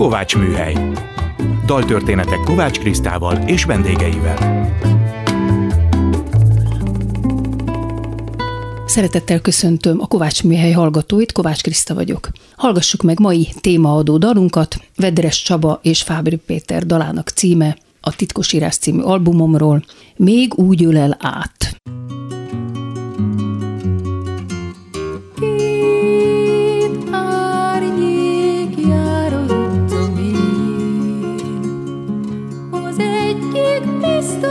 Kovács Műhely. Daltörténetek Kovács Krisztával és vendégeivel. Szeretettel köszöntöm a Kovács Műhely hallgatóit, Kovács Kriszta vagyok. Hallgassuk meg mai témaadó dalunkat, Vedres Csaba és Fábri Péter dalának címe, a Titkos Írás című albumomról, Még úgy ölel át.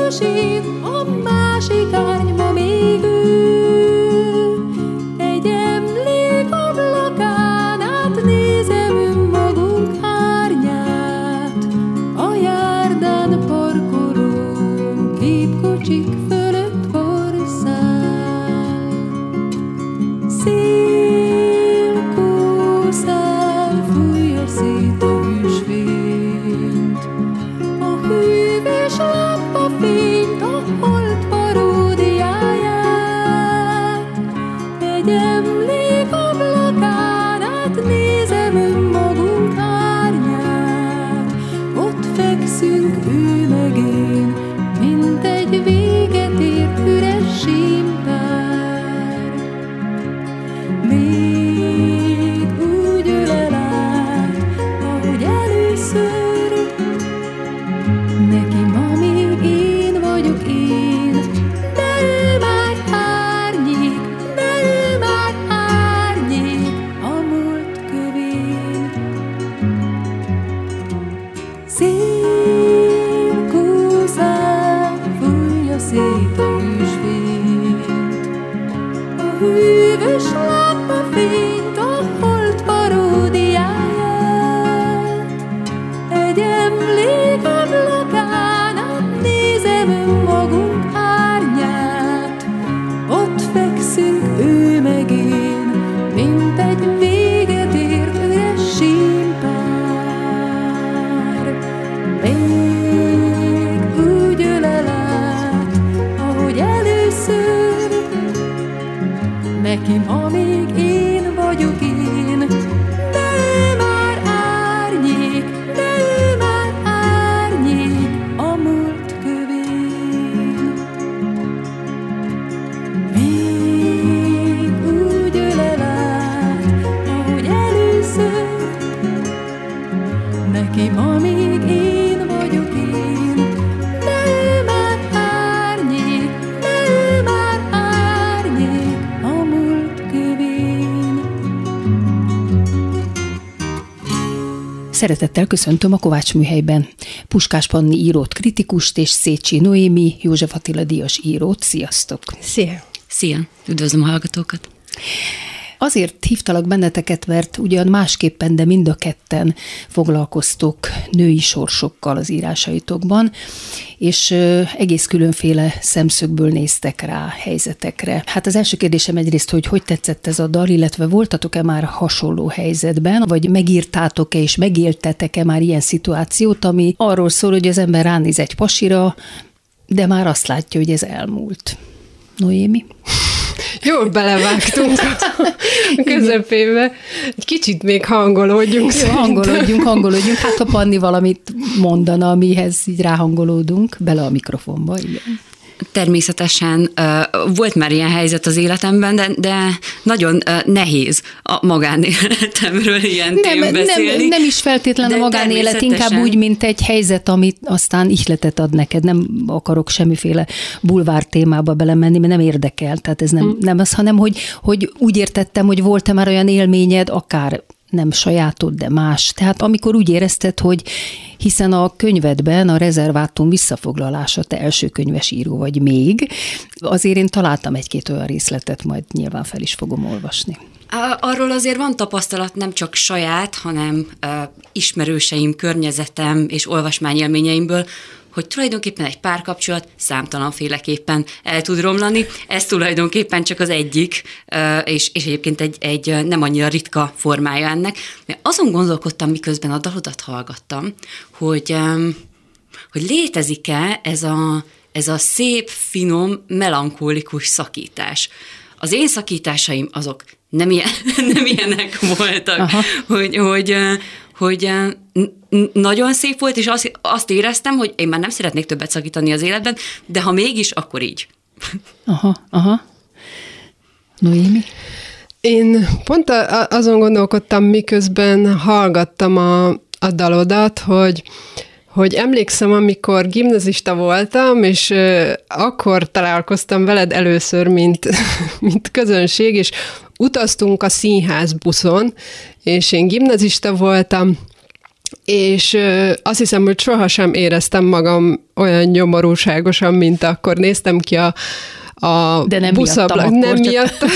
Biztosít, a másik árnyba még ő. Szeretettel köszöntöm a Kovács műhelyben Puskás Panni írót, kritikust és Szécsi Noémi, József Attila Díjas írót. Sziasztok! Szia! Szia! Üdvözlöm a hallgatókat! Azért hívtalak benneteket, mert ugyan másképpen, de mind a ketten foglalkoztok női sorsokkal az írásaitokban, és egész különféle szemszögből néztek rá helyzetekre. Hát az első kérdésem egyrészt, hogy hogy tetszett ez a dal, illetve voltatok-e már hasonló helyzetben, vagy megírtátok-e és megéltetek-e már ilyen szituációt, ami arról szól, hogy az ember ránéz egy pasira, de már azt látja, hogy ez elmúlt. Noémi? Jól belevágtunk a közepébe. Egy kicsit még hangolódjunk. Jó, hangolódjunk, hangolódjunk. Hát a Panni valamit mondana, amihez így ráhangolódunk, bele a mikrofonba, igen. Természetesen volt már ilyen helyzet az életemben, de, de nagyon nehéz a magánéletemről ilyen nem, beszélni. Nem, nem is feltétlenül a magánélet, inkább úgy, mint egy helyzet, amit aztán ihletet ad neked. Nem akarok semmiféle bulvár témába belemenni, mert nem érdekel. Tehát ez nem, hmm. nem az, hanem hogy, hogy úgy értettem, hogy volt-e már olyan élményed, akár nem sajátod, de más. Tehát amikor úgy érezted, hogy hiszen a könyvedben a rezervátum visszafoglalása, te első könyves író vagy még, azért én találtam egy-két olyan részletet, majd nyilván fel is fogom olvasni. Arról azért van tapasztalat nem csak saját, hanem uh, ismerőseim, környezetem és olvasmányélményeimből, hogy tulajdonképpen egy párkapcsolat számtalanféleképpen el tud romlani. Ez tulajdonképpen csak az egyik, és, és egyébként egy, egy nem annyira ritka formája ennek. Mert azon gondolkodtam, miközben a dalodat hallgattam, hogy, hogy létezik-e ez a, ez a szép, finom, melankólikus szakítás. Az én szakításaim azok nem, ilyen, nem ilyenek voltak, Aha. hogy, hogy, hogy nagyon szép volt, és azt, azt éreztem, hogy én már nem szeretnék többet szakítani az életben, de ha mégis, akkor így. Aha, aha. Noémi? Én pont a- azon gondolkodtam, miközben hallgattam a, a dalodat, hogy hogy emlékszem, amikor gimnazista voltam, és ö, akkor találkoztam veled először, mint, mint közönség, és utaztunk a színház buszon, és én gimnazista voltam, és azt hiszem, hogy sohasem éreztem magam olyan nyomorúságosan, mint akkor néztem ki a, a De nem buszablak. miattam Nem akkor, csak-.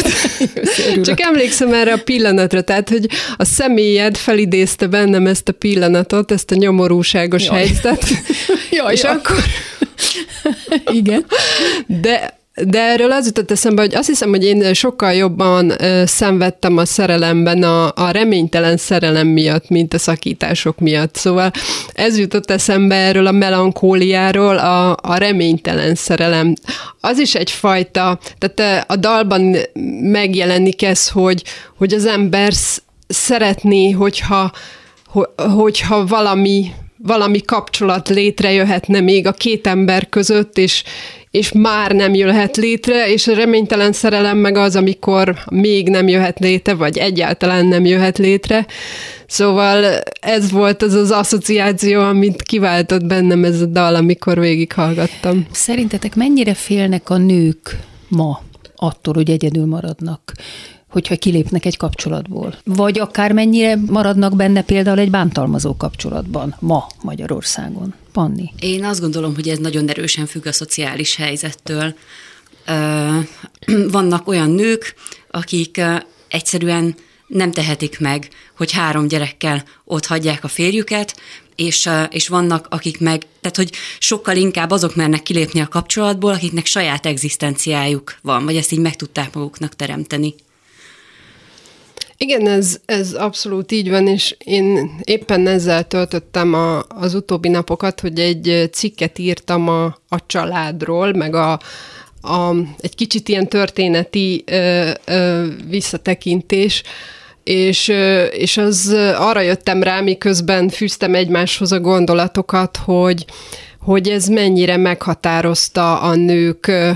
Örülök. Csak emlékszem erre a pillanatra, tehát, hogy a személyed felidézte bennem ezt a pillanatot, ezt a nyomorúságos Jaj. helyzetet. Jaj, és jaj. akkor Igen. de, de erről az jutott eszembe, hogy azt hiszem, hogy én sokkal jobban ö, szenvedtem a szerelemben a, a reménytelen szerelem miatt, mint a szakítások miatt. Szóval ez jutott eszembe erről a melankóliáról, a, a reménytelen szerelem. Az is egyfajta, tehát a dalban megjelenik ez, hogy, hogy az ember sz- szeretné, hogyha, ho- hogyha valami valami kapcsolat létrejöhetne még a két ember között, és, és már nem jöhet létre, és a reménytelen szerelem meg az, amikor még nem jöhet létre, vagy egyáltalán nem jöhet létre. Szóval ez volt az az asszociáció, amit kiváltott bennem ez a dal, amikor végighallgattam. Szerintetek mennyire félnek a nők ma attól, hogy egyedül maradnak, hogyha kilépnek egy kapcsolatból? Vagy akár mennyire maradnak benne például egy bántalmazó kapcsolatban ma Magyarországon? Panni. Én azt gondolom, hogy ez nagyon erősen függ a szociális helyzettől. Vannak olyan nők, akik egyszerűen nem tehetik meg, hogy három gyerekkel ott hagyják a férjüket, és, és vannak, akik meg, tehát hogy sokkal inkább azok mernek kilépni a kapcsolatból, akiknek saját egzisztenciájuk van, vagy ezt így meg tudták maguknak teremteni. Igen, ez, ez abszolút így van, és én éppen ezzel töltöttem a, az utóbbi napokat, hogy egy cikket írtam a, a családról, meg a, a, egy kicsit ilyen történeti ö, ö, visszatekintés, és, ö, és az arra jöttem rá, miközben fűztem egymáshoz a gondolatokat, hogy, hogy ez mennyire meghatározta a nők ö,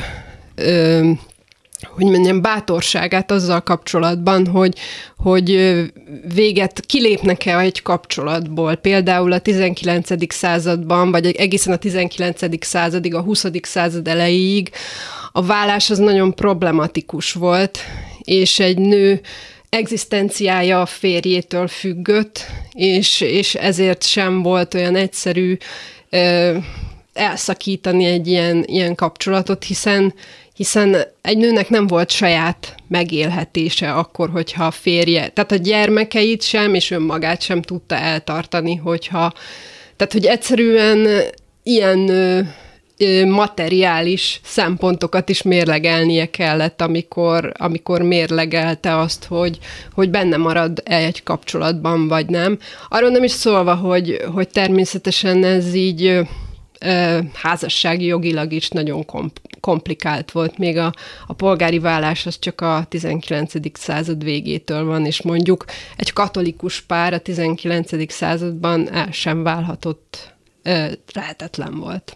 ö, hogy mondjam, bátorságát azzal kapcsolatban, hogy, hogy véget kilépnek-e egy kapcsolatból. Például a 19. században, vagy egészen a 19. századig, a 20. század elejéig a vállás az nagyon problematikus volt, és egy nő egzisztenciája a férjétől függött, és, és ezért sem volt olyan egyszerű ö, elszakítani egy ilyen, ilyen kapcsolatot, hiszen, hiszen egy nőnek nem volt saját megélhetése akkor, hogyha a férje, tehát a gyermekeit sem, és önmagát sem tudta eltartani, hogyha, tehát hogy egyszerűen ilyen ö, ö, materiális szempontokat is mérlegelnie kellett, amikor, amikor mérlegelte azt, hogy, hogy benne marad -e egy kapcsolatban, vagy nem. Arról nem is szólva, hogy, hogy természetesen ez így házassági jogilag is nagyon komp- komplikált volt. Még a, a polgári vállás az csak a 19. század végétől van, és mondjuk egy katolikus pár a 19. században el sem válhatott, lehetetlen volt.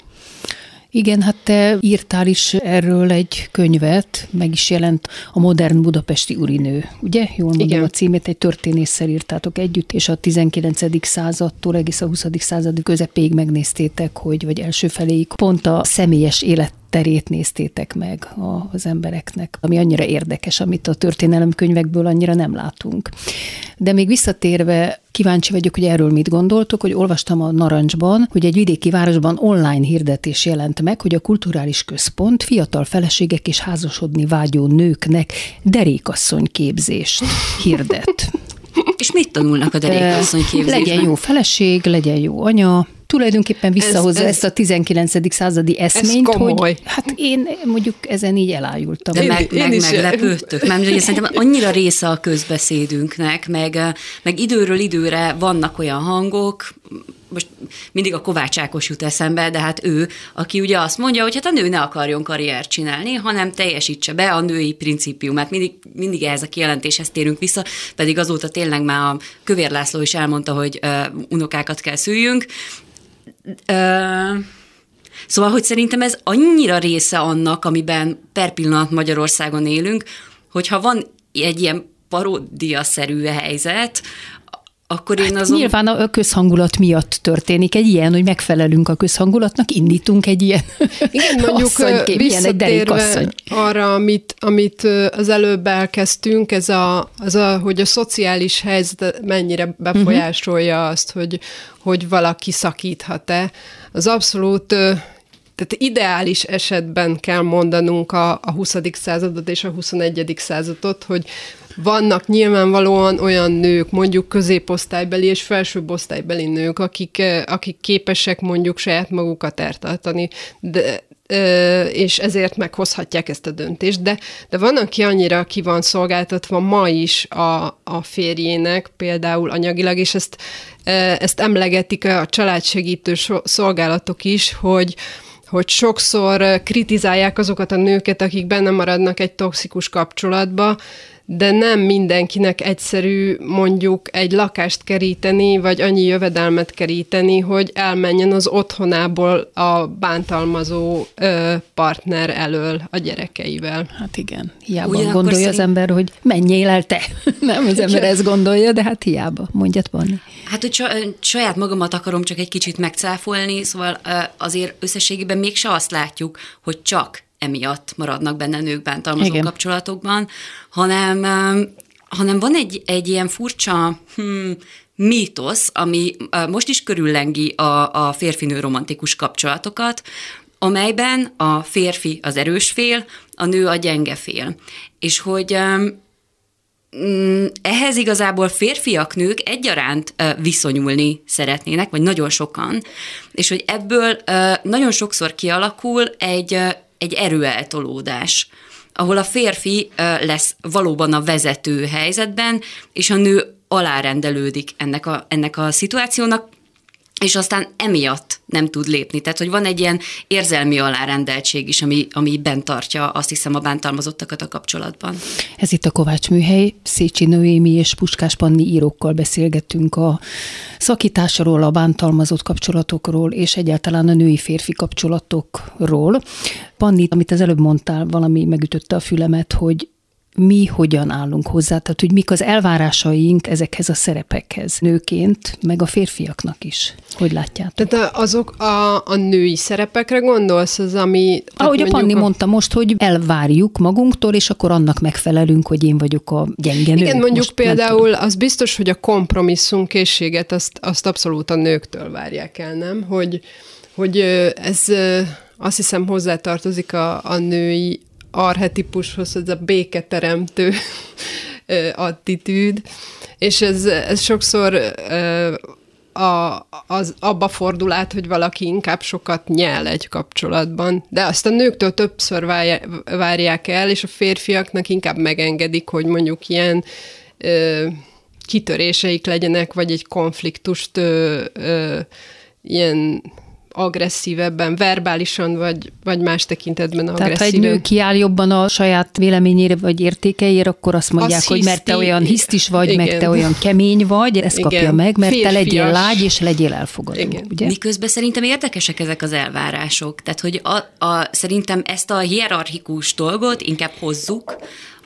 Igen, hát te írtál is erről egy könyvet, meg is jelent a modern budapesti urinő, ugye? Jól mondom Igen. a címét, egy történésszel írtátok együtt, és a 19. századtól egész a 20. század közepéig megnéztétek, hogy, vagy első feléig pont a személyes élet terét néztétek meg az embereknek, ami annyira érdekes, amit a történelemkönyvekből annyira nem látunk. De még visszatérve, kíváncsi vagyok, hogy erről mit gondoltok, hogy olvastam a Narancsban, hogy egy vidéki városban online hirdetés jelent meg, hogy a kulturális központ fiatal feleségek és házasodni vágyó nőknek derékasszony képzést hirdet. És mit tanulnak a derékasszony képzésben? Legyen jó feleség, legyen jó anya, tulajdonképpen visszahozza Ez- ez- ezt a 19. századi eszményt, komoly. hogy hát én mondjuk ezen így elájultam. De Én- meg, én meg is- meglepődtök, mert ugye szerintem annyira része a közbeszédünknek, meg, meg időről időre vannak olyan hangok, most mindig a Kovács Ákos jut eszembe, de hát ő, aki ugye azt mondja, hogy hát a nő ne akarjon karriert csinálni, hanem teljesítse be a női principiumát. Mindig, mindig ehhez a kijelentéshez térünk vissza, pedig azóta tényleg már a Kövér László is elmondta, hogy uh, unokákat kell szüljünk. Uh, Szóval, hogy szerintem ez annyira része annak, amiben per pillanat Magyarországon élünk, hogyha van egy ilyen paródia-szerű helyzet, akkor én Hát azon... Nyilván a közhangulat miatt történik egy ilyen, hogy megfelelünk a közhangulatnak, indítunk egy ilyen Igen, mondjuk asszonykép, ilyen egy derékasszony. arra, amit, amit az előbb elkezdtünk, ez a, az a, hogy a szociális helyzet mennyire befolyásolja uh-huh. azt, hogy, hogy valaki szakíthat-e. Az abszolút tehát ideális esetben kell mondanunk a, a 20. századot és a 21. századot, hogy vannak nyilvánvalóan olyan nők, mondjuk középosztálybeli és felsőbb-osztálybeli nők, akik, eh, akik képesek mondjuk saját magukat eltartani, de, ö, és ezért meghozhatják ezt a döntést, de, de van, aki annyira ki van szolgáltatva ma is a, a férjének, például anyagilag, és ezt, ö, ezt emlegetik a családsegítő szolgálatok is, hogy, hogy sokszor kritizálják azokat a nőket, akik benne maradnak egy toxikus kapcsolatba, de nem mindenkinek egyszerű mondjuk egy lakást keríteni, vagy annyi jövedelmet keríteni, hogy elmenjen az otthonából a bántalmazó ö, partner elől a gyerekeivel. Hát igen, hiába Ugyanakkor gondolja szerint- az ember, hogy menjél el te. Nem, az ember ezt gondolja, de hát hiába. Mondjad, Panni. Hát, hogy sa- saját magamat akarom csak egy kicsit megcáfolni, szóval azért összességében mégse azt látjuk, hogy csak emiatt maradnak benne nők bántalmazó Igen. Kapcsolatokban, hanem, hanem van egy, egy ilyen furcsa hmm, mítosz, ami most is körüllengi a, a férfinő romantikus kapcsolatokat, amelyben a férfi az erős fél, a nő a gyenge fél. És hogy ehhez igazából férfiak, nők egyaránt viszonyulni szeretnének, vagy nagyon sokan, és hogy ebből nagyon sokszor kialakul egy, egy erőeltolódás, ahol a férfi lesz valóban a vezető helyzetben, és a nő alárendelődik ennek a, ennek a szituációnak, és aztán emiatt nem tud lépni. Tehát, hogy van egy ilyen érzelmi alárendeltség is, ami, ami bent tartja, azt hiszem, a bántalmazottakat a kapcsolatban. Ez itt a Kovács Műhely, Szécsi Noémi és Puskás Panni írókkal beszélgettünk a szakításról, a bántalmazott kapcsolatokról, és egyáltalán a női-férfi kapcsolatokról. Panni, amit az előbb mondtál, valami megütötte a fülemet, hogy mi hogyan állunk hozzá, tehát hogy mik az elvárásaink ezekhez a szerepekhez nőként, meg a férfiaknak is. Hogy látjátok? Tehát azok a, a női szerepekre gondolsz, az ami... Ahogy a Panni mondta most, hogy elvárjuk magunktól, és akkor annak megfelelünk, hogy én vagyok a gyenge nő. Igen, mondjuk Most például az biztos, hogy a kompromisszum készséget azt, azt abszolút a nőktől várják el, nem? Hogy, hogy ez azt hiszem hozzátartozik a, a női arhetipushoz, ez a béketeremtő attitűd, és ez, ez sokszor a, az abba fordul át, hogy valaki inkább sokat nyel egy kapcsolatban, de azt a nőktől többször várják el, és a férfiaknak inkább megengedik, hogy mondjuk ilyen ö, kitöréseik legyenek, vagy egy konfliktust ö, ö, ilyen agresszívebben, verbálisan, vagy, vagy más tekintetben Tehát ha egy nő kiáll jobban a saját véleményére vagy értékeire, akkor azt mondják, Az hogy mert te hiszti. olyan hisztis vagy, meg Igen. te olyan kemény vagy, ezt Igen. kapja meg, mert te legyél Férfias. lágy, és legyél elfogadó. Igen. Ugye? Miközben szerintem érdekesek ezek az elvárások. Tehát, hogy a, a, szerintem ezt a hierarchikus dolgot inkább hozzuk,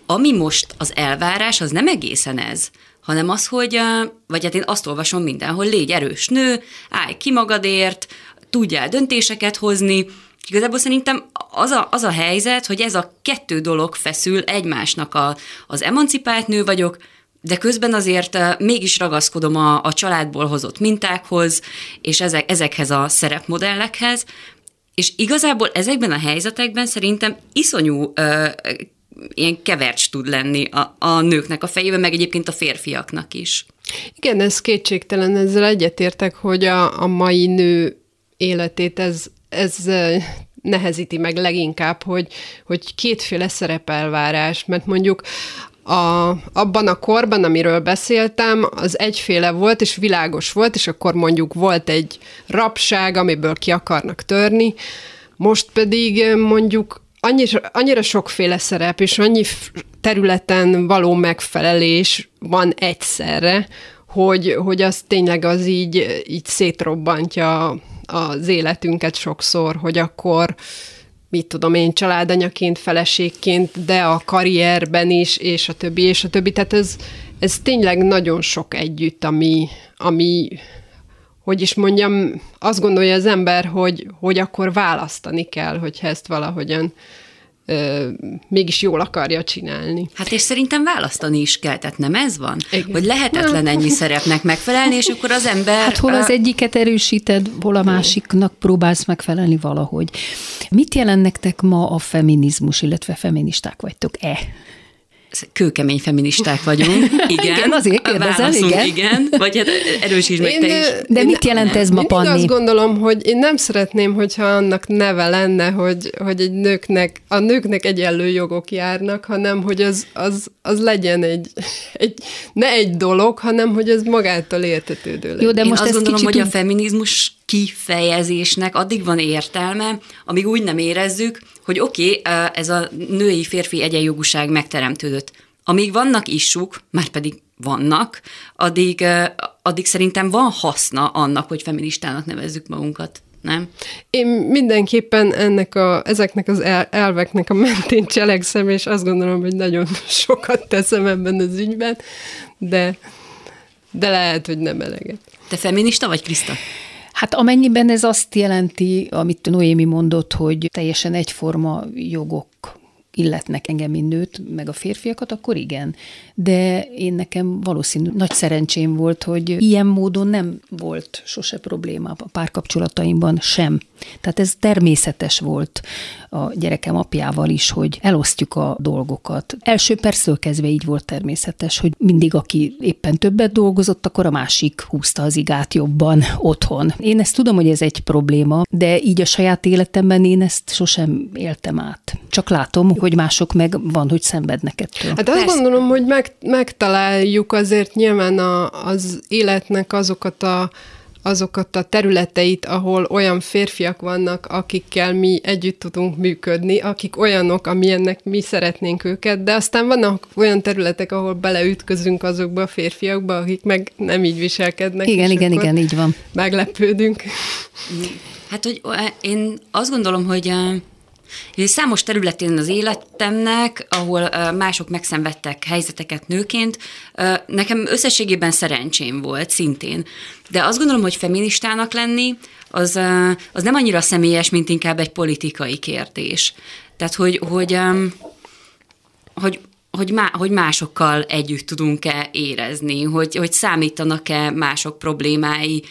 ami most az elvárás, az nem egészen ez, hanem az, hogy, vagy hát én azt olvasom mindenhol, légy erős nő, állj ki magadért, tudjál döntéseket hozni, Igazából szerintem az a, az a helyzet, hogy ez a kettő dolog feszül egymásnak. A, az emancipált nő vagyok, de közben azért mégis ragaszkodom a, a családból hozott mintákhoz, és ezek, ezekhez a szerepmodellekhez, és igazából ezekben a helyzetekben szerintem iszonyú ö, ilyen kevercs tud lenni a, a nőknek a fejében, meg egyébként a férfiaknak is. Igen, ez kétségtelen, ezzel egyetértek, hogy a, a mai nő életét ez, ez eh, nehezíti meg leginkább, hogy, hogy kétféle szerepelvárás, mert mondjuk a, abban a korban, amiről beszéltem, az egyféle volt, és világos volt, és akkor mondjuk volt egy rapság, amiből ki akarnak törni, most pedig mondjuk annyira, annyira sokféle szerep, és annyi területen való megfelelés van egyszerre, hogy, hogy az tényleg az így, így szétrobbantja az életünket sokszor, hogy akkor mit tudom én, családanyaként, feleségként, de a karrierben is, és a többi, és a többi. Tehát ez, ez tényleg nagyon sok együtt, ami, ami hogy is mondjam, azt gondolja az ember, hogy, hogy akkor választani kell, hogyha ezt valahogyan ö, mégis jól akarja csinálni. Hát és szerintem választani is kell, tehát nem ez van? Igen. Hogy lehetetlen ennyi szerepnek megfelelni, és akkor az ember... Hát hol az egyiket erősíted, hol a másiknak próbálsz megfelelni valahogy. Mit jelent nektek ma a feminizmus, illetve feministák vagytok-e? Kőkemény feministák vagyunk. Igen, igen azért kérdezem, igen. igen. Vagy hát erősítsd meg te is. De én, mit jelent ez ma, Panni? azt gondolom, hogy én nem szeretném, hogyha annak neve lenne, hogy, hogy egy nőknek, a nőknek egyenlő jogok járnak, hanem hogy az, az, az legyen egy, egy, ne egy dolog, hanem hogy ez magától értetődő legyen. Jó, de most én azt gondolom, hogy a feminizmus kifejezésnek addig van értelme, amíg úgy nem érezzük, hogy oké, okay, ez a női-férfi egyenjogúság megteremtődött. Amíg vannak isuk, már pedig vannak, addig, addig szerintem van haszna annak, hogy feministának nevezzük magunkat nem? Én mindenképpen ennek a, ezeknek az el, elveknek a mentén cselekszem, és azt gondolom, hogy nagyon sokat teszem ebben az ügyben, de, de lehet, hogy nem eleget. Te feminista vagy, Kriszta? Hát amennyiben ez azt jelenti, amit Noémi mondott, hogy teljesen egyforma jogok illetnek engem, mint nőt, meg a férfiakat, akkor igen. De én nekem valószínű nagy szerencsém volt, hogy ilyen módon nem volt sose probléma a párkapcsolataimban sem. Tehát ez természetes volt a gyerekem apjával is, hogy elosztjuk a dolgokat. Első perctől kezdve így volt természetes, hogy mindig, aki éppen többet dolgozott, akkor a másik húzta az igát jobban otthon. Én ezt tudom, hogy ez egy probléma, de így a saját életemben én ezt sosem éltem át. Csak látom, hogy mások meg van, hogy szenvednek ettől. Hát azt gondolom, hogy meg, megtaláljuk azért nyilván a, az életnek azokat a azokat a területeit, ahol olyan férfiak vannak, akikkel mi együtt tudunk működni, akik olyanok, amilyennek mi szeretnénk őket, de aztán vannak olyan területek, ahol beleütközünk azokba a férfiakba, akik meg nem így viselkednek. Igen, igen, igen, így van. Meglepődünk. Hát, hogy én azt gondolom, hogy Számos területén az életemnek, ahol mások megszenvedtek helyzeteket nőként, nekem összességében szerencsém volt szintén. De azt gondolom, hogy feministának lenni, az, az nem annyira személyes, mint inkább egy politikai kérdés. Tehát, hogy, hogy, hogy hogy, má, hogy másokkal együtt tudunk-e érezni, hogy, hogy számítanak-e mások problémái,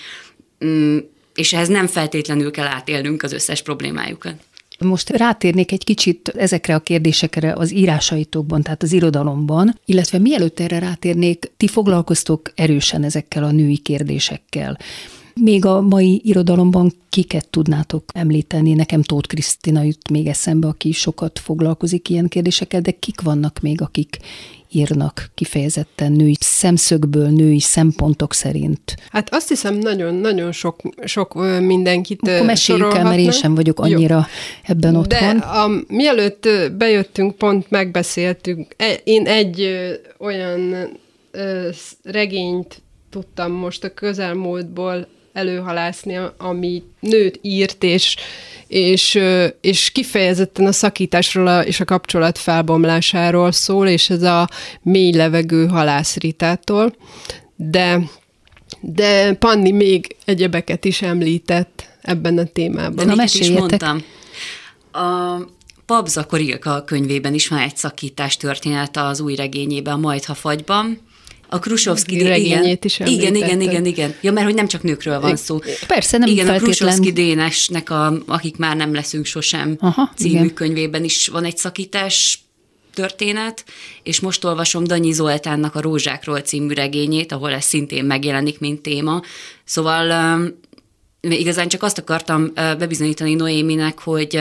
mm, és ehhez nem feltétlenül kell átélnünk az összes problémájukat. Most rátérnék egy kicsit ezekre a kérdésekre az írásaitokban, tehát az irodalomban, illetve mielőtt erre rátérnék, ti foglalkoztok erősen ezekkel a női kérdésekkel. Még a mai irodalomban kiket tudnátok említeni? Nekem Tóth Krisztina jut még eszembe, aki sokat foglalkozik ilyen kérdésekkel, de kik vannak még, akik írnak kifejezetten női szemszögből, női szempontok szerint? Hát azt hiszem nagyon-nagyon sok, sok mindenkit Akkor meséljük el, mert én sem vagyok annyira Jó. ebben otthon. De a, mielőtt bejöttünk, pont megbeszéltünk, e, én egy olyan regényt tudtam most a közelmúltból előhalászni, ami nőt írt, és, és, és kifejezetten a szakításról a, és a kapcsolat felbomlásáról szól, és ez a mély levegő halász Ritától. De, de Panni még egyebeket is említett ebben a témában. De Na, is mondtam. A Pabza Korilka könyvében is van egy szakítás történet az új regényében, a Majd ha fagyban, a Krusovszki regényét is Igen, igen, igen, igen. Ja, mert hogy nem csak nőkről van szó. Persze, nem Igen, feltétlen. a Krusovszki Dénesnek, a, akik már nem leszünk sosem Aha, című igen. könyvében is van egy szakítás történet, és most olvasom Danyi Zoltánnak a Rózsákról című regényét, ahol ez szintén megjelenik, mint téma. Szóval igazán csak azt akartam bebizonyítani Noéminek, hogy,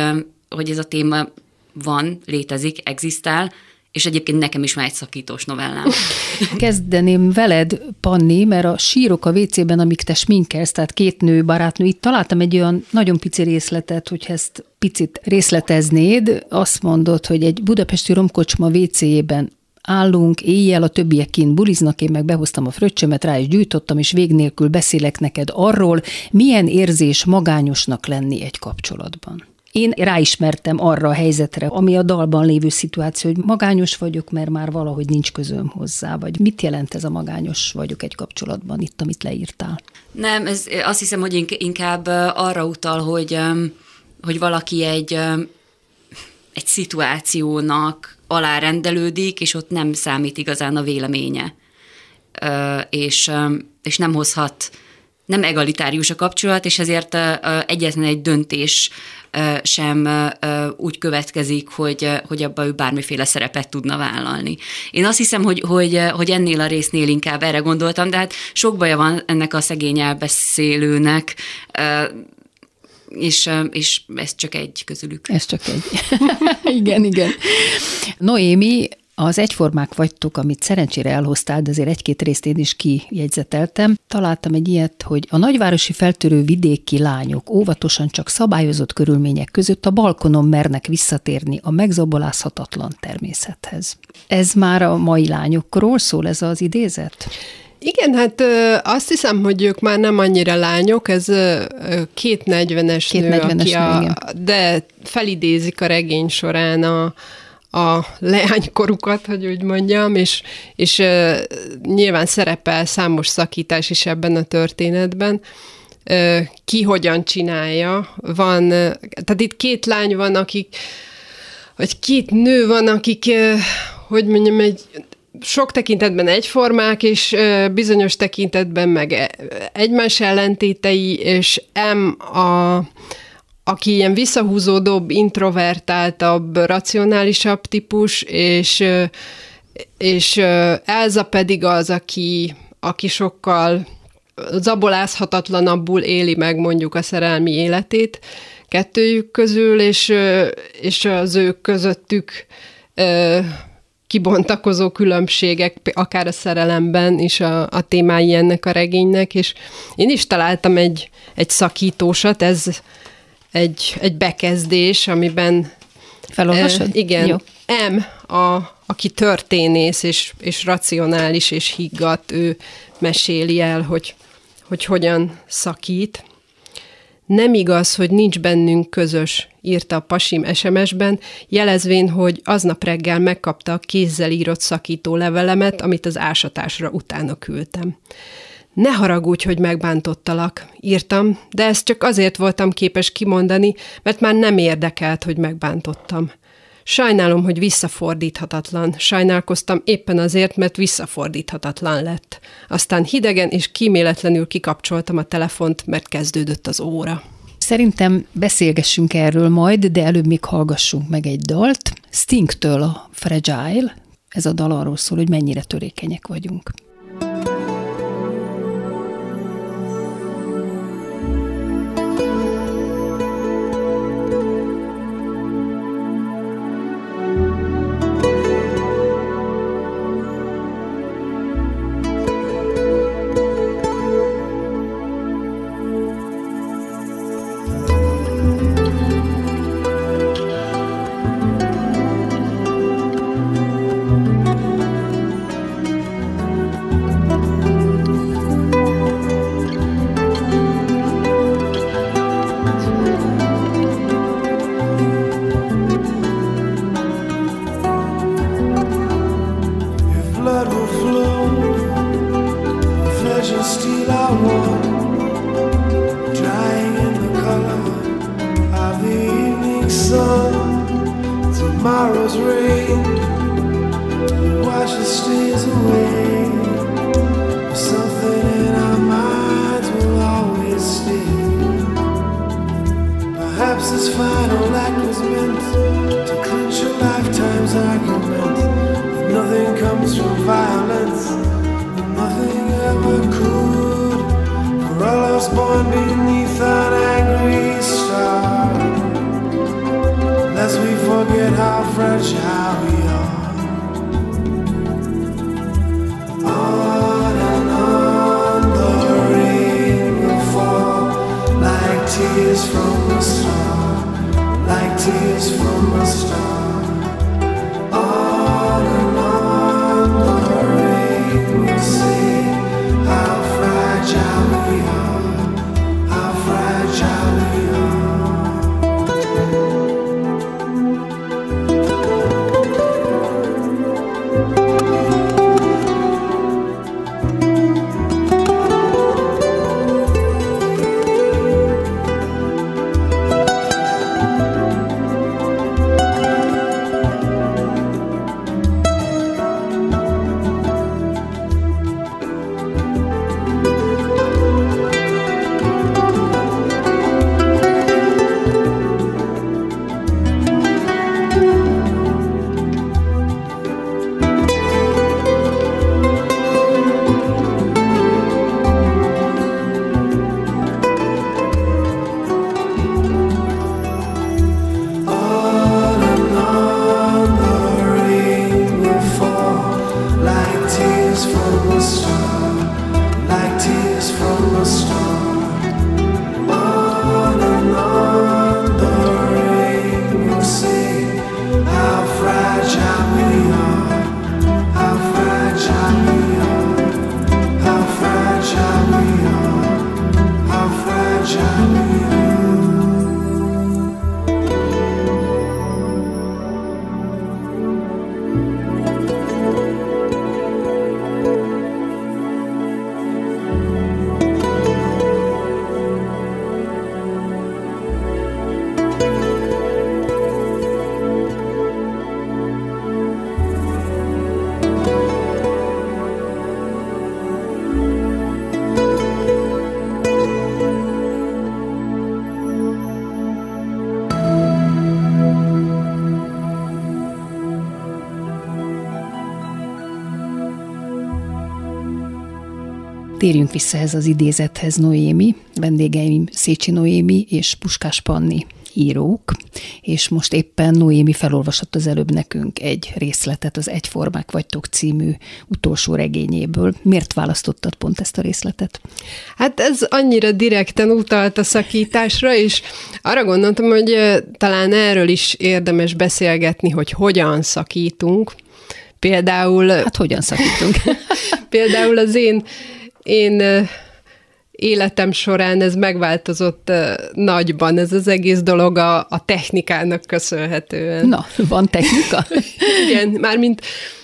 hogy ez a téma van, létezik, egzisztál, és egyébként nekem is már egy szakítós novellám. Kezdeném veled, Panni, mert a sírok a WC-ben, amik te sminkelsz, tehát két nő, barátnő, itt találtam egy olyan nagyon pici részletet, hogy ezt picit részleteznéd, azt mondod, hogy egy budapesti romkocsma WC-jében állunk, éjjel a többiek kint buliznak, én meg behoztam a fröccsömet, rá is gyújtottam, és vég nélkül beszélek neked arról, milyen érzés magányosnak lenni egy kapcsolatban. Én ráismertem arra a helyzetre, ami a dalban lévő szituáció, hogy magányos vagyok, mert már valahogy nincs közöm hozzá, vagy mit jelent ez a magányos vagyok egy kapcsolatban, itt, amit leírtál? Nem, ez azt hiszem, hogy inkább arra utal, hogy, hogy valaki egy, egy szituációnak alárendelődik, és ott nem számít igazán a véleménye. És, és nem hozhat, nem egalitárius a kapcsolat, és ezért egyetlen egy döntés sem úgy következik, hogy, hogy abban ő bármiféle szerepet tudna vállalni. Én azt hiszem, hogy, hogy, hogy ennél a résznél inkább erre gondoltam, de hát sok baja van ennek a szegény elbeszélőnek, és, és ez csak egy közülük. Ez csak egy. igen, igen. Noémi, az egyformák vagytok, amit szerencsére elhoztál, de azért egy-két részt én is kijegyzeteltem. Találtam egy ilyet, hogy a nagyvárosi feltörő vidéki lányok óvatosan csak szabályozott körülmények között a balkonon mernek visszatérni a megzabolázhatatlan természethez. Ez már a mai lányokról szól ez az idézet? Igen, hát azt hiszem, hogy ők már nem annyira lányok, ez két 40-es két nő, 40 aki a, de felidézik a regény során a, a leánykorukat, hogy úgy mondjam, és, és uh, nyilván szerepel számos szakítás is ebben a történetben. Ki hogyan csinálja. Van, tehát itt két lány van, akik, vagy két nő van, akik, hogy mondjam, egy sok tekintetben egyformák, és bizonyos tekintetben meg egymás ellentétei, és M a aki ilyen visszahúzódóbb, introvertáltabb, racionálisabb típus, és, és Elza pedig az, aki, aki sokkal zabolázhatatlanabbul éli meg mondjuk a szerelmi életét kettőjük közül, és, és az ők közöttük kibontakozó különbségek, akár a szerelemben is a, a témái ennek a regénynek, és én is találtam egy, egy szakítósat, ez egy, egy bekezdés, amiben Felolvasod? Uh, igen. Jó. M, a, aki történész és, és racionális és higgadt, ő meséli el, hogy, hogy hogyan szakít. Nem igaz, hogy nincs bennünk közös, írta a pasim SMS-ben, jelezvén, hogy aznap reggel megkapta a kézzel írott szakító levelemet, amit az ásatásra utána küldtem. Ne haragudj, hogy megbántottalak, írtam, de ezt csak azért voltam képes kimondani, mert már nem érdekelt, hogy megbántottam. Sajnálom, hogy visszafordíthatatlan. Sajnálkoztam éppen azért, mert visszafordíthatatlan lett. Aztán hidegen és kíméletlenül kikapcsoltam a telefont, mert kezdődött az óra. Szerintem beszélgessünk erről majd, de előbb még hallgassunk meg egy dalt. Stingtől a Fragile. Ez a dal arról szól, hogy mennyire törékenyek vagyunk. overflow. Pleasure steel I water, drying in the color of the evening sun. Tomorrow's rain washes stays away. from violence. Nothing ever could. For I was born beneath an angry star. Lest we forget how fragile we are. On and on the rain will fall Like tears from a star Like tears from a star Térjünk vissza ez az idézethez, Noémi. Vendégeim Szécsi Noémi és Puskás Panni írók, és most éppen Noémi felolvasott az előbb nekünk egy részletet az Egyformák vagytok című utolsó regényéből. Miért választottad pont ezt a részletet? Hát ez annyira direkten utalt a szakításra, és arra gondoltam, hogy talán erről is érdemes beszélgetni, hogy hogyan szakítunk. Például, Hát hogyan szakítunk? például az én, én életem során ez megváltozott nagyban, ez az egész dolog a, a technikának köszönhetően. Na, van technika? Igen, mármint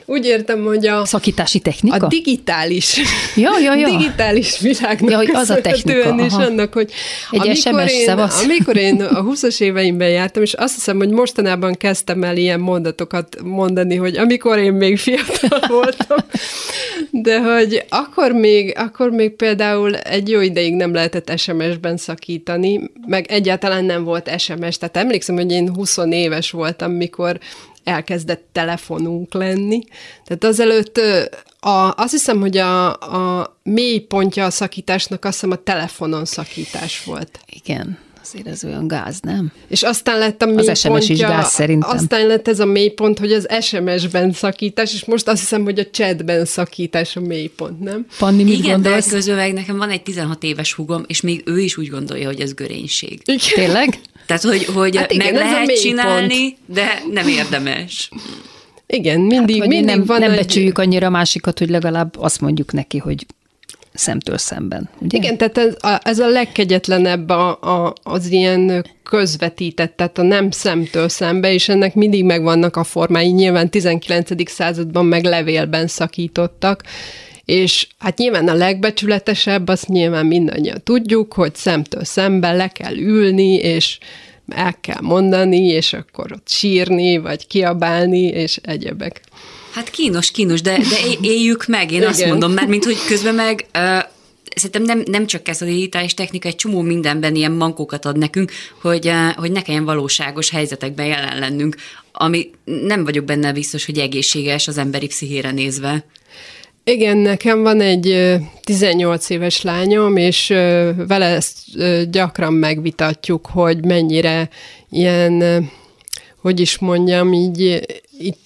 úgy értem, hogy a, Szakítási technika? a digitális, Ja, ja, ja. digitális világnak Ja, hogy az a technika, aha. annak, hogy Egy amikor, SMS én, szavasz. amikor én a 20-as éveimben jártam, és azt hiszem, hogy mostanában kezdtem el ilyen mondatokat mondani, hogy amikor én még fiatal voltam, de hogy akkor még, akkor még például egy jó ideig nem lehetett SMS-ben szakítani, meg egyáltalán nem volt SMS, tehát emlékszem, hogy én 20 éves voltam, mikor elkezdett telefonunk lenni. Tehát azelőtt a, azt hiszem, hogy a, a mély pontja a szakításnak azt hiszem a telefonon szakítás volt. Igen, azért ez olyan gáz, nem? És aztán lett a mély SMS is pontja, gáz szerintem. Aztán lett ez a mélypont, hogy az SMS-ben szakítás, és most azt hiszem, hogy a chatben szakítás a mélypont, nem? Panni, mit Igen, de gondolsz? közben meg nekem van egy 16 éves húgom, és még ő is úgy gondolja, hogy ez görénység. Igen. Tényleg? Tehát, hogy, hogy Hát hát igen, meg lehet csinálni, de nem érdemes. Igen, mindig, Vagy mindig nem, van nem egy... becsüljük annyira a másikat, hogy legalább azt mondjuk neki, hogy szemtől szemben. Ugye? Igen, tehát ez a, ez a legkegyetlenebb a, a, az ilyen közvetített, tehát a nem szemtől szembe, és ennek mindig megvannak a formái. Nyilván 19. században meg levélben szakítottak, és hát nyilván a legbecsületesebb, azt nyilván mindannyian tudjuk, hogy szemtől szembe le kell ülni, és el kell mondani, és akkor ott sírni, vagy kiabálni, és egyebek. Hát kínos, kínos, de, de éljük meg, én Igen. azt mondom, mert mint hogy közben meg uh, szerintem nem, nem csak ez a digitális technika, egy csomó mindenben ilyen mankókat ad nekünk, hogy, uh, hogy ne kelljen valóságos helyzetekben jelen lennünk, ami nem vagyok benne biztos, hogy egészséges az emberi pszichére nézve. Igen, nekem van egy ö, 18 éves lányom, és vele ezt gyakran megvitatjuk, hogy mennyire ilyen, hogy is mondjam, így,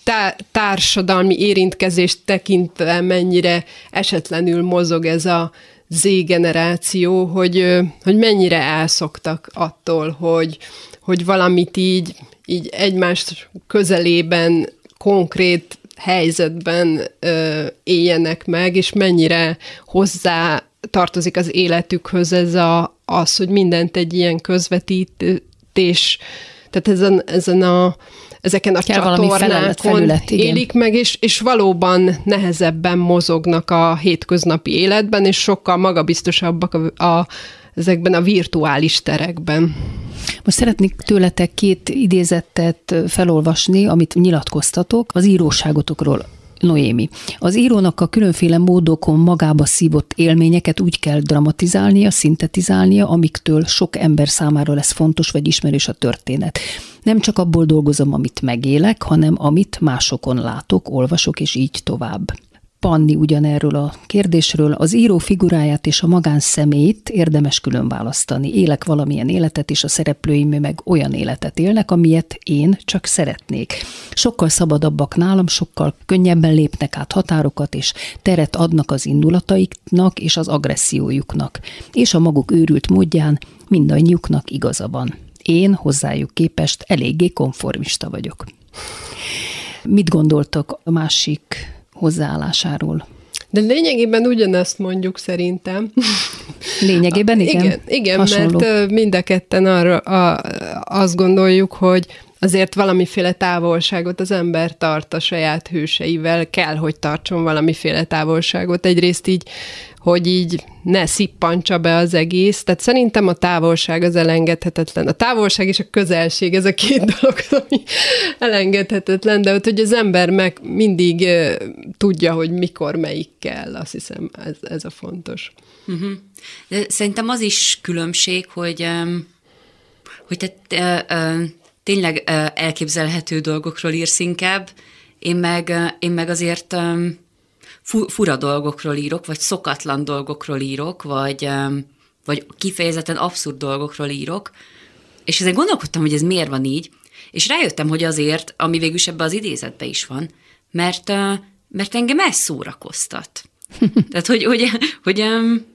tá- társadalmi érintkezést tekintve mennyire esetlenül mozog ez a Z-generáció, hogy, ö, hogy mennyire elszoktak attól, hogy, hogy valamit így, így egymás közelében konkrét helyzetben ö, éljenek meg, és mennyire hozzá tartozik az életükhöz ez a, az, hogy mindent egy ilyen közvetítés, tehát ezen, ezen a, ezeken a Kell csatornákon felület, élik meg, és, és valóban nehezebben mozognak a hétköznapi életben, és sokkal magabiztosabbak a, a, ezekben a virtuális terekben. Most szeretnék tőletek két idézettet felolvasni, amit nyilatkoztatok az íróságotokról. Noémi. Az írónak a különféle módokon magába szívott élményeket úgy kell dramatizálnia, szintetizálnia, amiktől sok ember számára lesz fontos vagy ismerős a történet. Nem csak abból dolgozom, amit megélek, hanem amit másokon látok, olvasok, és így tovább. Panni ugyanerről a kérdésről, az író figuráját és a magánszemélyt érdemes külön választani. Élek valamilyen életet, és a szereplőim meg olyan életet élnek, amilyet én csak szeretnék. Sokkal szabadabbak nálam, sokkal könnyebben lépnek át határokat, és teret adnak az indulataiknak és az agressziójuknak. És a maguk őrült módján mindannyiuknak igaza van. Én hozzájuk képest eléggé konformista vagyok. Mit gondoltok a másik hozzáállásáról? De lényegében ugyanezt mondjuk szerintem. Lényegében igen. Igen, igen Hasonló. mert mind a ketten arra a, azt gondoljuk, hogy azért valamiféle távolságot az ember tart a saját hőseivel, kell, hogy tartson valamiféle távolságot. Egyrészt így, hogy így ne szippantsa be az egész. Tehát szerintem a távolság az elengedhetetlen. A távolság és a közelség, ez a két dolog, ami elengedhetetlen, de ott, hogy az ember meg mindig tudja, hogy mikor melyik kell, azt hiszem ez, ez a fontos. Uh-huh. De szerintem az is különbség, hogy, hogy te tényleg elképzelhető dolgokról írsz inkább, én meg, én meg azért fu- fura dolgokról írok, vagy szokatlan dolgokról írok, vagy, vagy kifejezetten abszurd dolgokról írok, és ezen gondolkodtam, hogy ez miért van így, és rájöttem, hogy azért, ami végül is ebbe az idézetbe is van, mert, mert engem ez szórakoztat. Tehát, hogy, hogy, hogy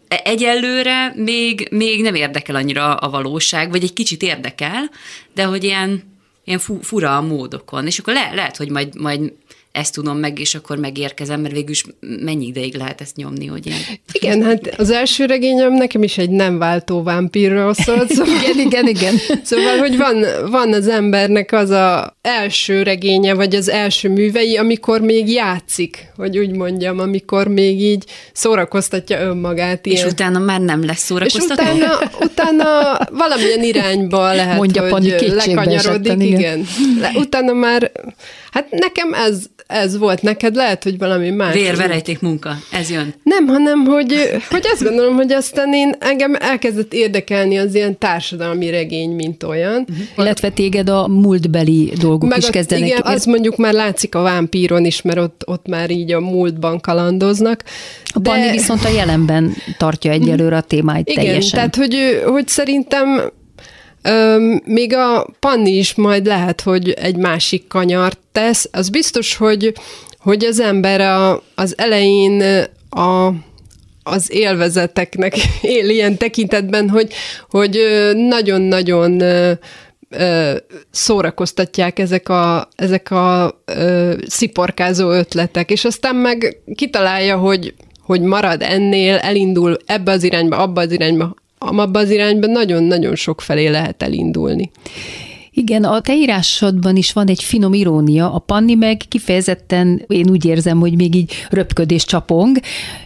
egyelőre még, még nem érdekel annyira a valóság, vagy egy kicsit érdekel, de hogy ilyen, ilyen fu, fura a módokon. És akkor le, lehet, hogy majd, majd ezt tudom meg, és akkor megérkezem, mert végül is mennyi ideig lehet ezt nyomni, hogy ilyen... Igen, hát az első regényem nekem is egy nem váltó vámpírról szólt, szóval, Igen, igen, igen. szóval hogy van, van az embernek az a első regénye, vagy az első művei, amikor még játszik, hogy úgy mondjam, amikor még így szórakoztatja önmagát. És Ilyen. utána már nem lesz és szórakoztató? utána, utána valamilyen irányba lehet, Mondja hogy lekanyarodik, esetten, igen. igen. Le, utána már, hát nekem ez, ez volt, neked lehet, hogy valami más. Vérverejték munka, ez jön. Nem, hanem, hogy, hogy azt gondolom, hogy aztán én engem elkezdett érdekelni az ilyen társadalmi regény, mint olyan. Uh-huh. Illetve téged a múltbeli dolgok is a- kezdenek. igen, az mondjuk már látszik a vámpíron is, mert ott, ott már így a múltban kalandoznak. a Panni viszont a jelenben tartja egyelőre a témáit Igen, teljesen. tehát hogy, hogy szerintem Még a Panni is majd lehet, hogy egy másik kanyart tesz. Az biztos, hogy, hogy az ember a, az elején a, az élvezeteknek él ilyen tekintetben, hogy, hogy nagyon-nagyon szórakoztatják ezek a, ezek a ö, sziporkázó ötletek, és aztán meg kitalálja, hogy, hogy marad ennél, elindul ebbe az irányba, abba az irányba, abba az irányba nagyon-nagyon sok felé lehet elindulni. Igen, a te írásodban is van egy finom irónia, a Panni meg kifejezetten, én úgy érzem, hogy még így röpködés csapong,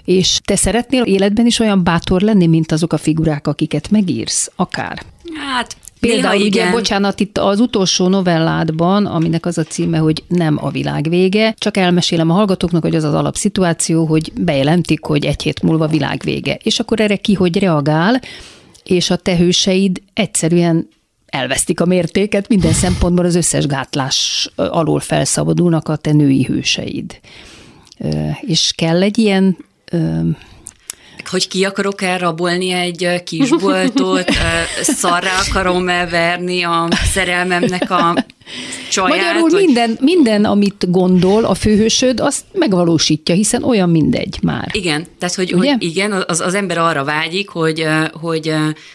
és te szeretnél életben is olyan bátor lenni, mint azok a figurák, akiket megírsz, akár. Hát, Például néha ugye, igen. bocsánat, itt az utolsó novelládban, aminek az a címe, hogy nem a világ vége, csak elmesélem a hallgatóknak, hogy az az alapszituáció, hogy bejelentik, hogy egy hét múlva világ vége. És akkor erre ki, hogy reagál, és a te hőseid egyszerűen elvesztik a mértéket, minden szempontból az összes gátlás alól felszabadulnak a te női hőseid. És kell egy ilyen hogy ki akarok elrabolni egy kisboltot, ö, szarrá akarom elverni a szerelmemnek a saját. Magyarul vagy- minden, minden, amit gondol a főhősöd, azt megvalósítja, hiszen olyan mindegy már. Igen, tehát hogy, Ugye? hogy igen, az, az ember arra vágyik, hogy, hogy,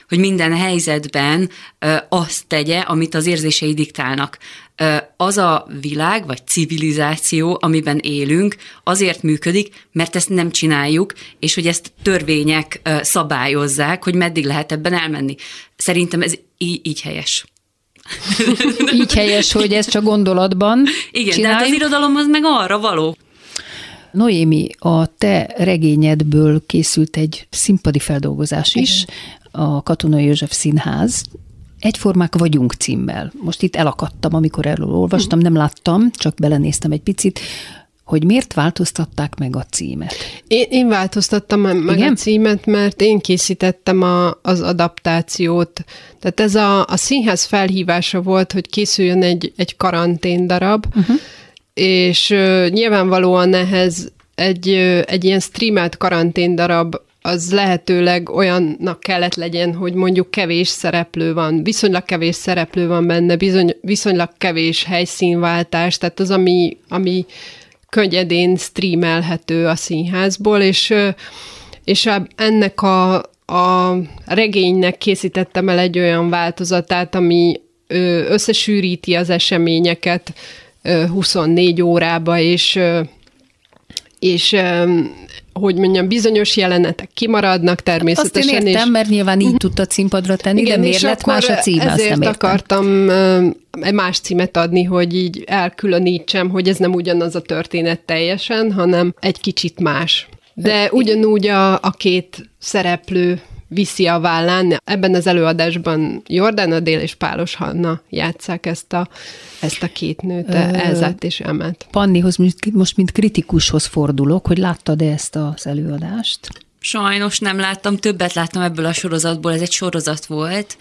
hogy minden helyzetben azt tegye, amit az érzései diktálnak. Az a világ, vagy civilizáció, amiben élünk, azért működik, mert ezt nem csináljuk, és hogy ezt törvények szabályozzák, hogy meddig lehet ebben elmenni. Szerintem ez így, így helyes. Így helyes, hogy ez csak gondolatban Igen, de csináljuk. hát az irodalom az meg arra való. Noémi, a te regényedből készült egy színpadi feldolgozás is, a Katonai József Színház, Egyformák vagyunk címmel. Most itt elakadtam, amikor erről olvastam, nem láttam, csak belenéztem egy picit, hogy miért változtatták meg a címet. Én, én változtattam meg Igen? A címet, mert én készítettem a, az adaptációt. Tehát ez a, a színház felhívása volt, hogy készüljön egy, egy karantén darab, uh-huh. és uh, nyilvánvalóan ehhez egy, uh, egy ilyen streamelt karantén darab az lehetőleg olyannak kellett legyen, hogy mondjuk kevés szereplő van, viszonylag kevés szereplő van benne, bizony, viszonylag kevés helyszínváltás, tehát az, ami, ami könnyedén streamelhető a színházból, és, és ennek a, a regénynek készítettem el egy olyan változatát, ami összesűríti az eseményeket ö, 24 órába, és és hogy mondjam, bizonyos jelenetek kimaradnak Azt természetesen. én értem, és, mert nyilván így tudta címpadra tenni, de miért lett más a címe, azt ezért nem értem. akartam más címet adni, hogy így elkülönítsem, hogy ez nem ugyanaz a történet teljesen, hanem egy kicsit más. De ugyanúgy a, a két szereplő viszi a vállán. Ebben az előadásban Jordán Adél és Pálos Hanna játszák ezt a, ezt a két nőt, Elzát és Emet. Pannihoz most- most mint kritikushoz fordulok, hogy láttad-e ezt az előadást? Sajnos nem láttam, többet láttam ebből a sorozatból, ez egy sorozat volt,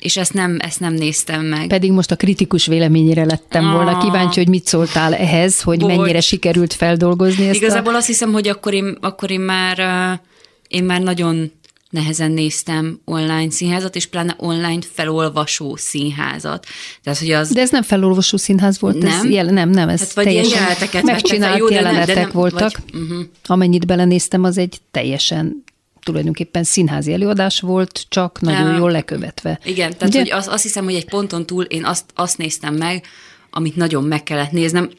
és ezt nem, ezt nem néztem meg. Pedig most a kritikus véleményére lettem volna Ah. kíváncsi, hogy mit szóltál ehhez, hogy Bocs. mennyire sikerült feldolgozni ezt Igazából a... azt hiszem, hogy akkor én, akkor én már én már nagyon nehezen néztem online színházat, és pláne online felolvasó színházat. Tehát, hogy az... De ez nem felolvasó színház volt, ez Nem? jel, nem, nem, ez Hát vagy teljesen megcsinált Jó, de nem- de jelenetek nem- voltak. vagy- mhm. Amennyit belenéztem, az egy teljesen tulajdonképpen színházi előadás volt, csak nagyon Ah. jól lekövetve. Igen, tehát Ugye? hogy azt, azt hiszem, hogy egy ponton túl én azt, azt néztem meg, amit nagyon meg kellett néznem.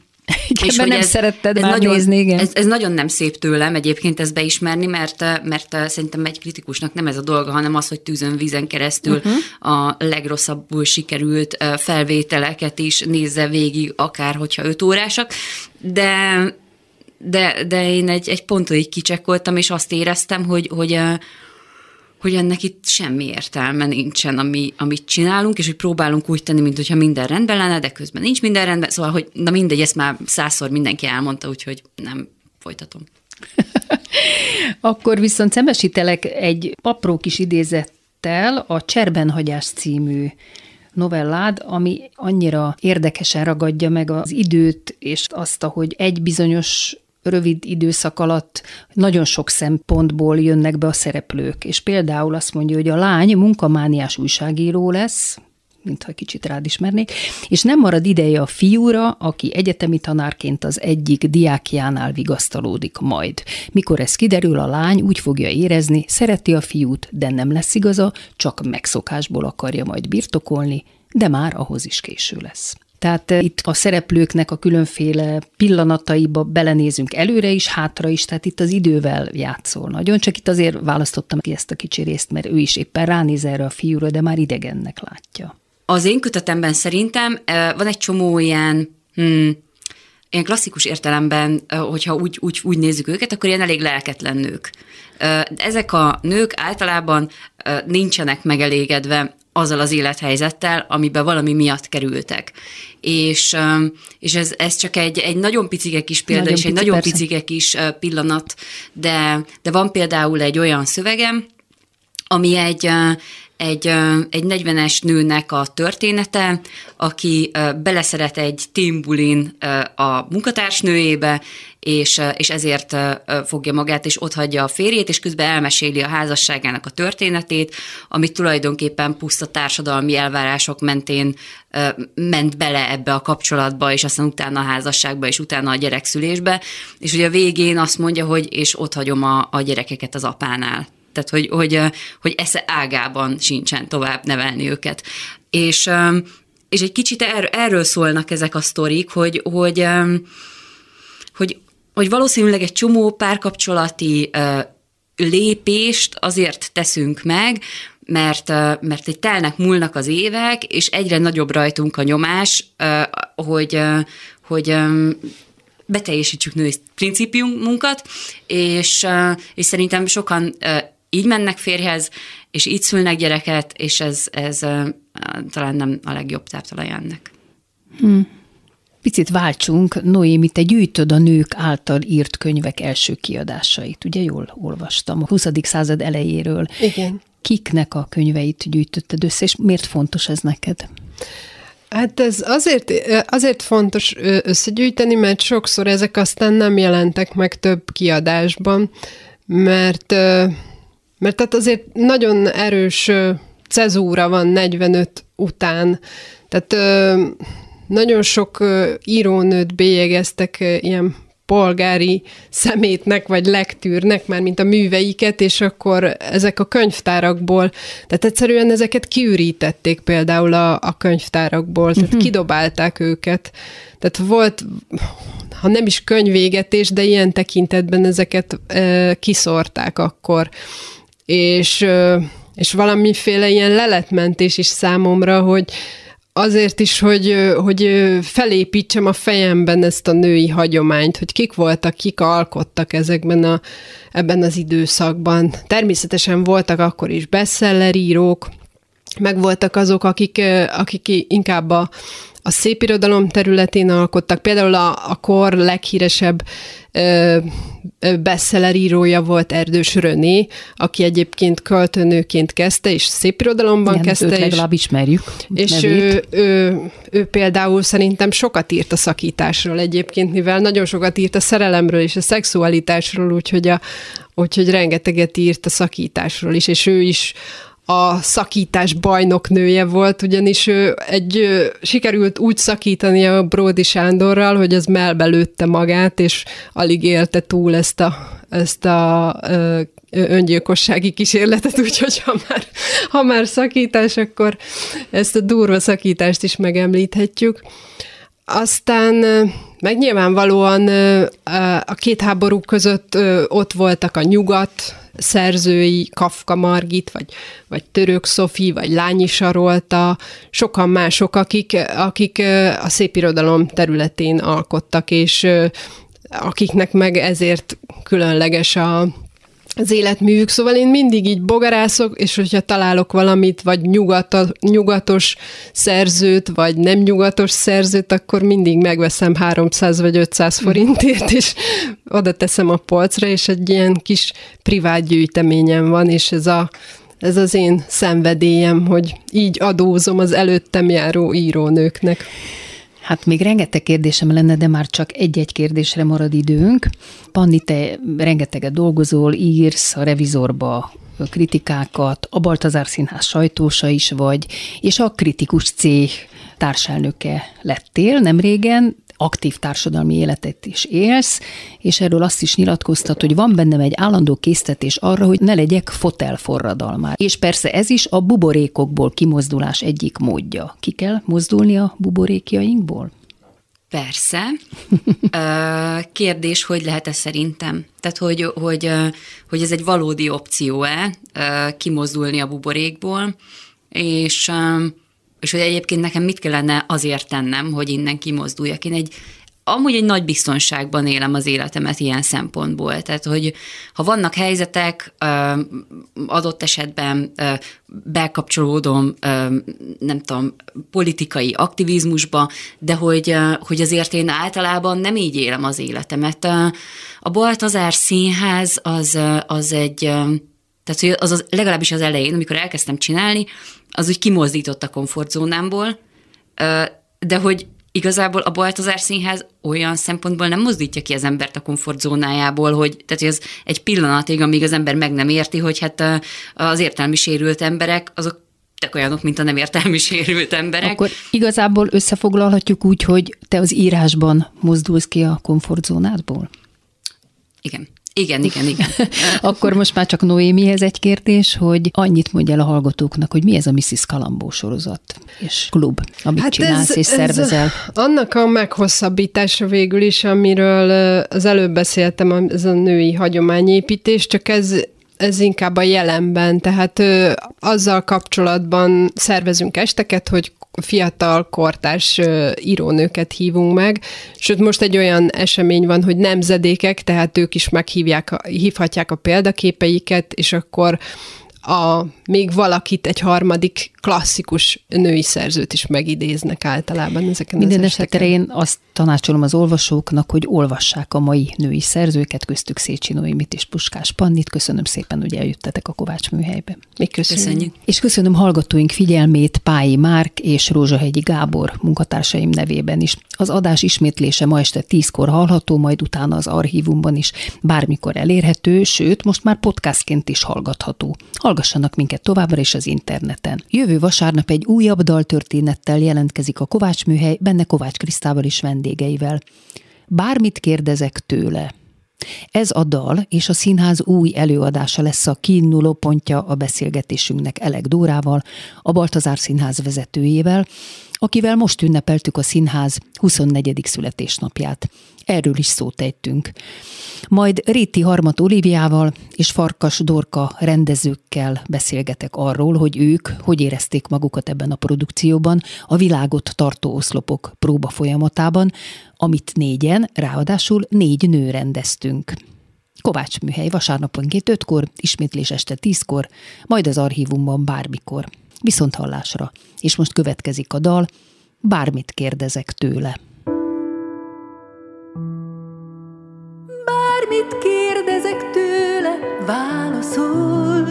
Igen, mert hogy nem szeretted már nagyon, nézni, igen. Ez, ez nagyon nem szép tőlem egyébként ezt beismerni, mert, mert eh, szerintem egy kritikusnak nem ez a dolga, hanem az, hogy tűzön vízen keresztül uh-huh. a legrosszabbul sikerült eh, felvételeket is nézze végig, akár hogyha öt órásak, de de, de én egy, egy ponton így kicsekkoltam, és azt éreztem, hogy, hogy, eh, hogy ennek itt semmi értelme nincsen, ami, amit csinálunk, és hogy próbálunk úgy tenni, mintha minden rendben lenne, de közben nincs minden rendben, szóval, hogy na mindegy, ezt már százszor mindenki elmondta, úgyhogy nem folytatom. Akkor viszont szembesítelek egy apró kis idézettel a Cserbenhagyás című novellád, ami annyira érdekesen ragadja meg az időt, és azt, hogy egy bizonyos rövid időszak alatt nagyon sok szempontból jönnek be a szereplők. És például azt mondja, hogy a lány munkamániás újságíró lesz, mintha kicsit rád ismernék, és nem marad ideje a fiúra, aki egyetemi tanárként az egyik diákjánál vigasztalódik majd. Mikor ez kiderül, a lány úgy fogja érezni, szereti a fiút, de nem lesz igaza, csak megszokásból akarja majd birtokolni, de már ahhoz is késő lesz. Tehát eh, itt a szereplőknek a különféle pillanataiba belenézünk előre is, hátra is, tehát itt az idővel játszol nagyon, csak itt azért választottam ki ezt a kicsi részt, mert ő is éppen ránéz erre a fiúra, de már idegennek látja. Az én kötetemben szerintem eh, van egy csomó ilyen, hmm, ilyen klasszikus értelemben, eh, hogyha úgy, úgy, úgy nézzük őket, akkor ilyen elég lelketlen nők. Ezek a nők általában nincsenek megelégedve azzal az élethelyzettel, amiben valami miatt kerültek. És, és ez, ez csak egy, egy nagyon picike kis példa, Nagyon és egy pici, nagyon persze. picike kis pillanat, de, de van például egy olyan szövegem, ami egy, egy, egy 40-es nőnek a története, aki beleszeret egy teambulin a munkatársnőjébe, és, és ezért fogja magát, és ott hagyja a férjét, és közben elmeséli a házasságának a történetét, amit tulajdonképpen puszta társadalmi elvárások mentén ment bele ebbe a kapcsolatba, és aztán utána a házasságba, és utána a gyerekszülésbe, és ugye a végén azt mondja, hogy és ott hagyom a, a gyerekeket az apánál. Tehát, hogy, hogy, hogy esze ágában sincsen tovább nevelni őket. És, és egy kicsit erről, erről szólnak ezek a sztorik, hogy, hogy, hogy, hogy valószínűleg egy csomó párkapcsolati lépést azért teszünk meg, mert, mert egy telnek, múlnak az évek, és egyre nagyobb rajtunk a nyomás, hogy, hogy beteljesítsük női principiumunkat, és, és szerintem sokan így mennek férjhez, és így szülnek gyereket, és ez, ez talán nem a legjobb táptalaja ennek. Hmm. Picit váltsunk, Noémi, te gyűjtöd a nők által írt könyvek első kiadásait. Ugye jól olvastam a 20. század elejéről. Igen. Kiknek a könyveit gyűjtötted össze, és miért fontos ez neked? Hát ez azért, azért fontos összegyűjteni, mert sokszor ezek aztán nem jelentek meg több kiadásban, mert mert tehát azért nagyon erős cezúra van 45 után, tehát nagyon sok írónőt bélyegeztek ilyen polgári szemétnek, vagy lektűrnek, már mint a műveiket, és akkor ezek a könyvtárakból, tehát egyszerűen ezeket kiürítették például a, a könyvtárakból, tehát uh-huh. kidobálták őket. Tehát volt, ha nem is könyvégetés, de ilyen tekintetben ezeket e, kiszorták akkor és, és valamiféle ilyen leletmentés is számomra, hogy azért is, hogy, hogy felépítsem a fejemben ezt a női hagyományt, hogy kik voltak, kik alkottak ezekben a, ebben az időszakban. Természetesen voltak akkor is bestsellerírók, meg voltak azok, akik, akik inkább a, a szépirodalom területén alkottak. Például a, a kor leghíresebb ö, bestsellerírója volt Erdős Röné, aki egyébként költőnőként kezdte, és szépirodalomban Igen, kezdte. Őt legalább ismerjük. És ő, ő, ő például szerintem sokat írt a szakításról egyébként, mivel nagyon sokat írt a szerelemről és a szexualitásról, úgyhogy, a, úgyhogy rengeteget írt a szakításról is, és ő is a szakítás bajnoknője volt, ugyanis ő egy, sikerült úgy szakítani a Bródi Sándorral, hogy az melbelőtte magát, és alig élte túl ezt a, ezt a ö, öngyilkossági kísérletet, úgyhogy ha már, ha már szakítás, akkor ezt a durva szakítást is megemlíthetjük. Aztán meg nyilvánvalóan a két háború között ott voltak a nyugat szerzői, Kafka Margit, vagy, vagy Török Szofi, vagy Lányi Sarolta, sokan mások, akik, akik a szépirodalom területén alkottak, és akiknek meg ezért különleges a, az életművük, szóval én mindig így bogarászok, és hogyha találok valamit, vagy nyugat, nyugatos szerzőt, vagy nem nyugatos szerzőt, akkor mindig megveszem 300 vagy 500 forintért, és oda teszem a polcra, és egy ilyen kis privát gyűjteményem van, és ez a ez az én szenvedélyem, hogy így adózom az előttem járó írónőknek. Hát még rengeteg kérdésem lenne, de már csak egy-egy kérdésre marad időnk. Panni, te rengeteget dolgozol, írsz a revizorba kritikákat, a Baltazár Színház sajtósa is vagy, és a kritikus cég társelnöke lettél nem régen, aktív társadalmi életet is élsz, és erről azt is nyilatkoztat, hogy van bennem egy állandó késztetés arra, hogy ne legyek fotelforradalmár. És persze ez is a buborékokból kimozdulás egyik módja. Ki kell mozdulni a buborékjainkból? Persze. Kérdés, hogy lehet ez szerintem? Tehát, hogy, hogy, hogy ez egy valódi opció-e kimozdulni a buborékból, és és hogy egyébként nekem mit kellene azért tennem, hogy innen kimozduljak. Én egy, amúgy egy nagy biztonságban élem az életemet ilyen szempontból. Tehát, hogy ha vannak helyzetek, adott esetben bekapcsolódom, nem tudom, politikai aktivizmusba, de hogy, hogy azért én általában nem így élem az életemet. A Baltazár Színház az, az egy Tehát, hogy az, az legalábbis az elején, amikor elkezdtem csinálni, az úgy kimozdított a komfortzónámból, de hogy igazából a Baltazár Színház olyan szempontból nem mozdítja ki az embert a komfortzónájából, hogy, tehát, hogy ez egy pillanatig, amíg az ember meg nem érti, hogy hát az értelmi sérült emberek, azok tök olyanok, mint a nem értelmi sérült emberek. Akkor igazából összefoglalhatjuk úgy, hogy te az írásban mozdulsz ki a komfortzónádból? Igen. Igen, igen, igen. Akkor most már csak Noémihez egy kérdés, hogy annyit mondj el a hallgatóknak, hogy mi ez a Mrs. Kalambó sorozat és klub, amit hát csinálsz ez, és szervezel. Ez annak a meghosszabbítása végül is, amiről az előbb beszéltem, ez a női hagyományépítés, csak ez ez inkább a jelenben, tehát ö, azzal kapcsolatban szervezünk esteket, hogy fiatal, kortárs ö, írónőket hívunk meg, sőt most egy olyan esemény van, hogy nemzedékek, tehát ők is meghívják, hívhatják a példaképeiket, és akkor a, még valakit, egy harmadik klasszikus női szerzőt is megidéznek általában ezeken Minden az esetre én azt tanácsolom az olvasóknak, hogy olvassák a mai női szerzőket, köztük Szécsi Noémit és Puskás Pannit. Köszönöm szépen, hogy eljöttetek a Kovács műhelybe. Mi köszönjük. Köszönjük. És köszönöm hallgatóink figyelmét Pályi Márk és Rózsahegyi Gábor munkatársaim nevében is. Az adás ismétlése ma este tízkor hallható, majd utána az archívumban is bármikor elérhető, sőt, most már podcastként is hallgatható. Hallgassanak minket továbbra is az interneten. Jövő vasárnap egy újabb daltörténettel jelentkezik a Kovács műhely, benne Kovács Krisztával és vendégeivel. Bármit kérdezek tőle. Ez a dal és a színház új előadása lesz a kiinduló pontja a beszélgetésünknek Elek Dórával, a Baltazár Színház vezetőjével, akivel most ünnepeltük a színház 24. születésnapját. Erről is szót ejtünk. Majd Réti Harmat Oliviával és Farkas Dorka rendezőkkel beszélgetek arról, hogy ők hogy érezték magukat ebben a produkcióban, a világot tartó oszlopok próba folyamatában, amit négyen, ráadásul négy nő rendeztünk. Kovács műhely vasárnaponként ötkor, ismétlés este tízkor, majd az archívumban bármikor. Viszont hallásra. És most következik a dal, bármit kérdezek tőle. Válaszol.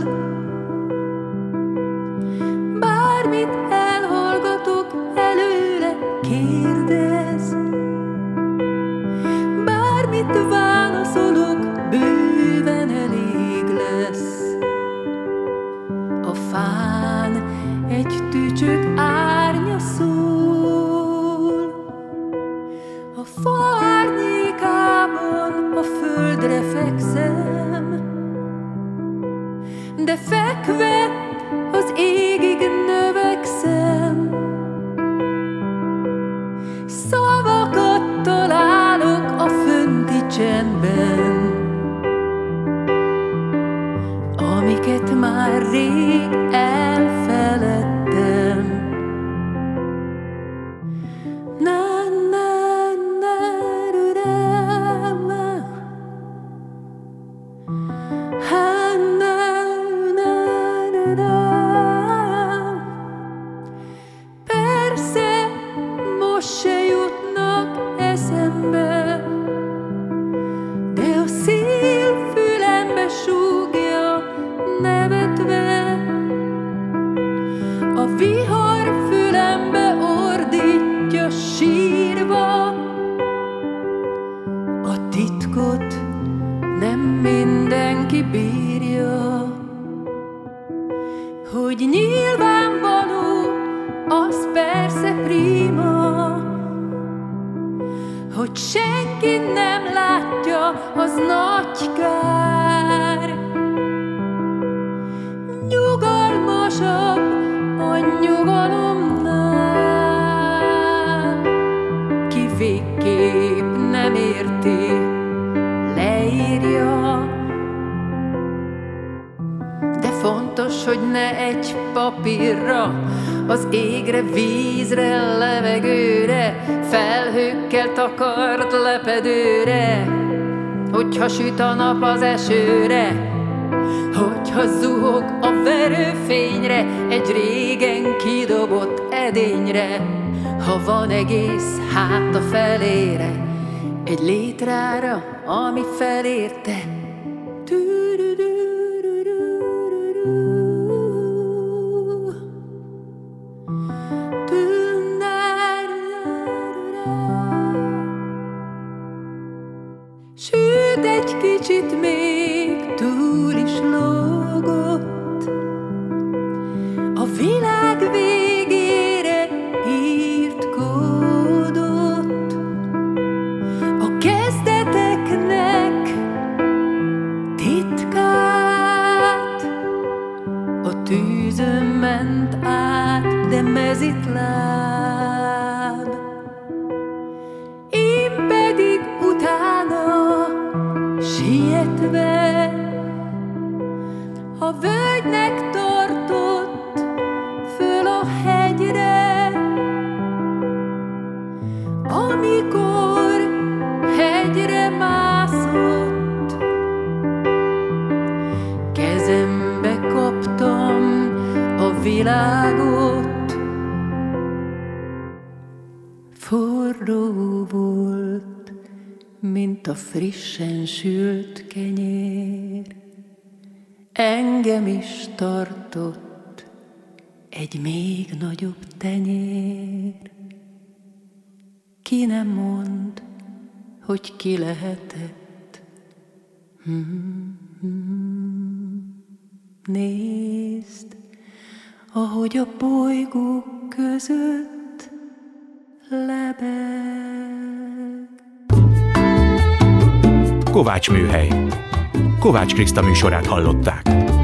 Bármit elhallgatok előle, kérdez. Bármit válaszolok, bőven elég lesz. A fán egy tücsök árnya szól. A fa árnyékában a földre fekszem, de fekve az égig növekszem. Szavakat találok a fönti csendben, amiket már rég elfeledtem. A világ egy még nagyobb tenyér. Ki nem mond, hogy ki lehetett. Hmm, Nézd, ahogy a bolygók között lebeg. Kovács Műhely. Kovács Kriszta műsorát hallották.